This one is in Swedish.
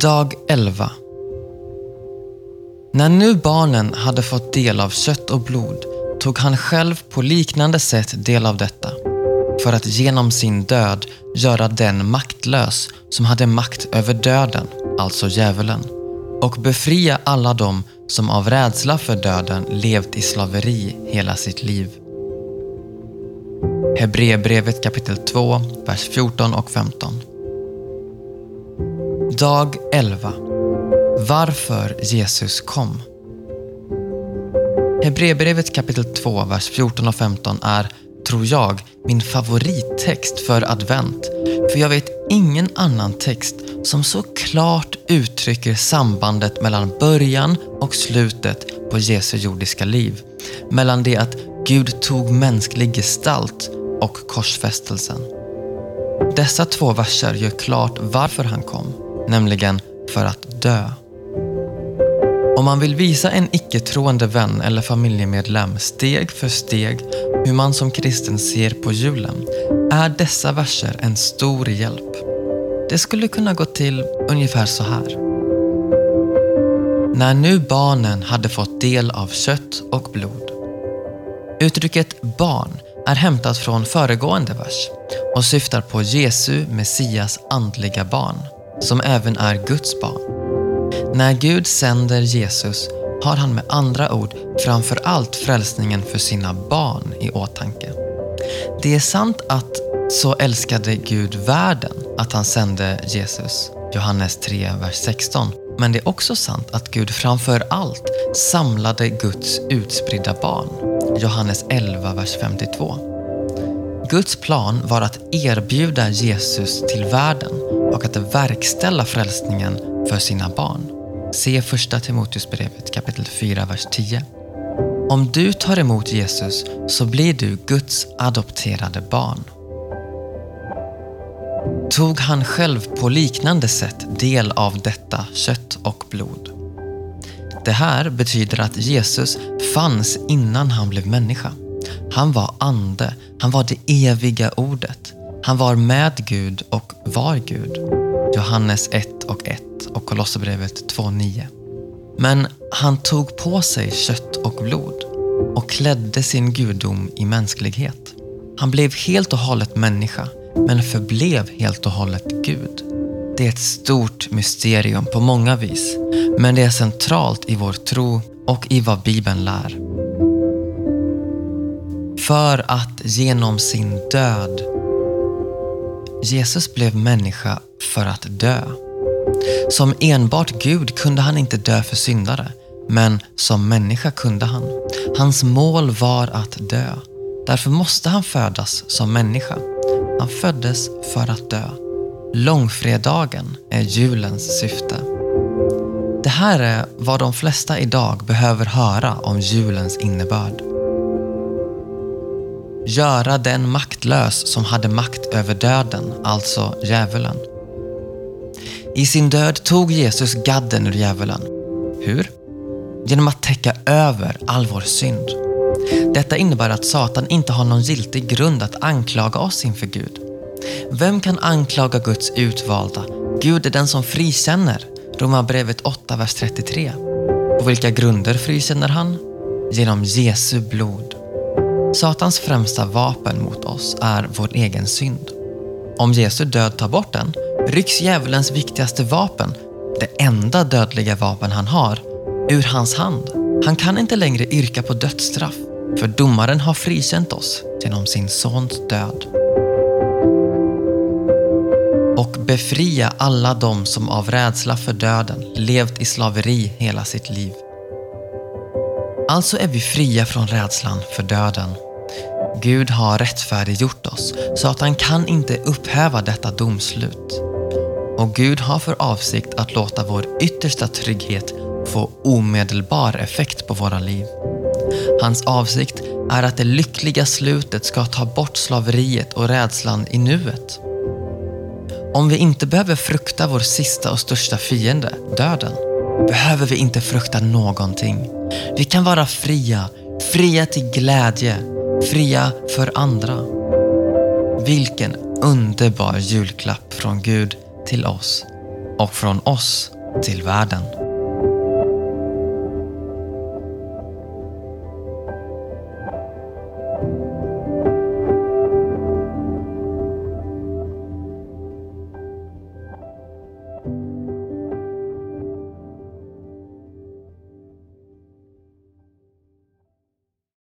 Dag 11 När nu barnen hade fått del av kött och blod tog han själv på liknande sätt del av detta för att genom sin död göra den maktlös som hade makt över döden, alltså djävulen, och befria alla dem som av rädsla för döden levt i slaveri hela sitt liv. Hebreerbrevet kapitel 2, vers 14 och 15. Dag 11. Varför Jesus kom. Hebreerbrevet kapitel 2, vers 14 och 15 är, tror jag, min favorittext för advent. För jag vet ingen annan text som så klart uttrycker sambandet mellan början och slutet på Jesu jordiska liv. Mellan det att Gud tog mänsklig gestalt och korsfästelsen. Dessa två verser gör klart varför han kom, nämligen för att dö. Om man vill visa en icke-troende vän eller familjemedlem steg för steg hur man som kristen ser på julen är dessa verser en stor hjälp. Det skulle kunna gå till ungefär så här. När nu barnen hade fått del av kött och blod. Uttrycket barn är hämtat från föregående vers och syftar på Jesu, Messias andliga barn, som även är Guds barn. När Gud sänder Jesus har han med andra ord framför allt frälsningen för sina barn i åtanke. Det är sant att så älskade Gud världen att han sände Jesus, Johannes 3, vers 16. Men det är också sant att Gud framför allt samlade Guds utspridda barn, Johannes 11, vers 52. Guds plan var att erbjuda Jesus till världen och att verkställa frälsningen för sina barn. Se första Timoteusbrevet kapitel 4, vers 10. Om du tar emot Jesus så blir du Guds adopterade barn. Tog han själv på liknande sätt del av detta kött och blod? Det här betyder att Jesus fanns innan han blev människa. Han var ande, han var det eviga ordet. Han var med Gud och var Gud. Johannes 1 och 1 och Kolosserbrevet 2.9. Men han tog på sig kött och blod och klädde sin gudom i mänsklighet. Han blev helt och hållet människa, men förblev helt och hållet Gud. Det är ett stort mysterium på många vis, men det är centralt i vår tro och i vad Bibeln lär. För att genom sin död Jesus blev människa för att dö. Som enbart Gud kunde han inte dö för syndare, men som människa kunde han. Hans mål var att dö. Därför måste han födas som människa. Han föddes för att dö. Långfredagen är julens syfte. Det här är vad de flesta idag behöver höra om julens innebörd. Göra den maktlös som hade makt över döden, alltså djävulen. I sin död tog Jesus gadden ur djävulen. Hur? Genom att täcka över all vår synd. Detta innebär att Satan inte har någon giltig grund att anklaga oss inför Gud. Vem kan anklaga Guds utvalda? Gud är den som frikänner. Romarbrevet 8, vers 33. På vilka grunder frikänner han? Genom Jesu blod. Satans främsta vapen mot oss är vår egen synd. Om Jesu död tar bort den rycks djävulens viktigaste vapen, det enda dödliga vapen han har, ur hans hand. Han kan inte längre yrka på dödsstraff, för domaren har frikänt oss genom sin sons död. Och befria alla dem som av rädsla för döden levt i slaveri hela sitt liv. Alltså är vi fria från rädslan för döden. Gud har rättfärdiggjort oss så att han kan inte upphäva detta domslut. Och Gud har för avsikt att låta vår yttersta trygghet få omedelbar effekt på våra liv. Hans avsikt är att det lyckliga slutet ska ta bort slaveriet och rädslan i nuet. Om vi inte behöver frukta vår sista och största fiende, döden, behöver vi inte frukta någonting. Vi kan vara fria, fria till glädje, fria för andra. Vilken underbar julklapp från Gud till oss. och från oss till världen.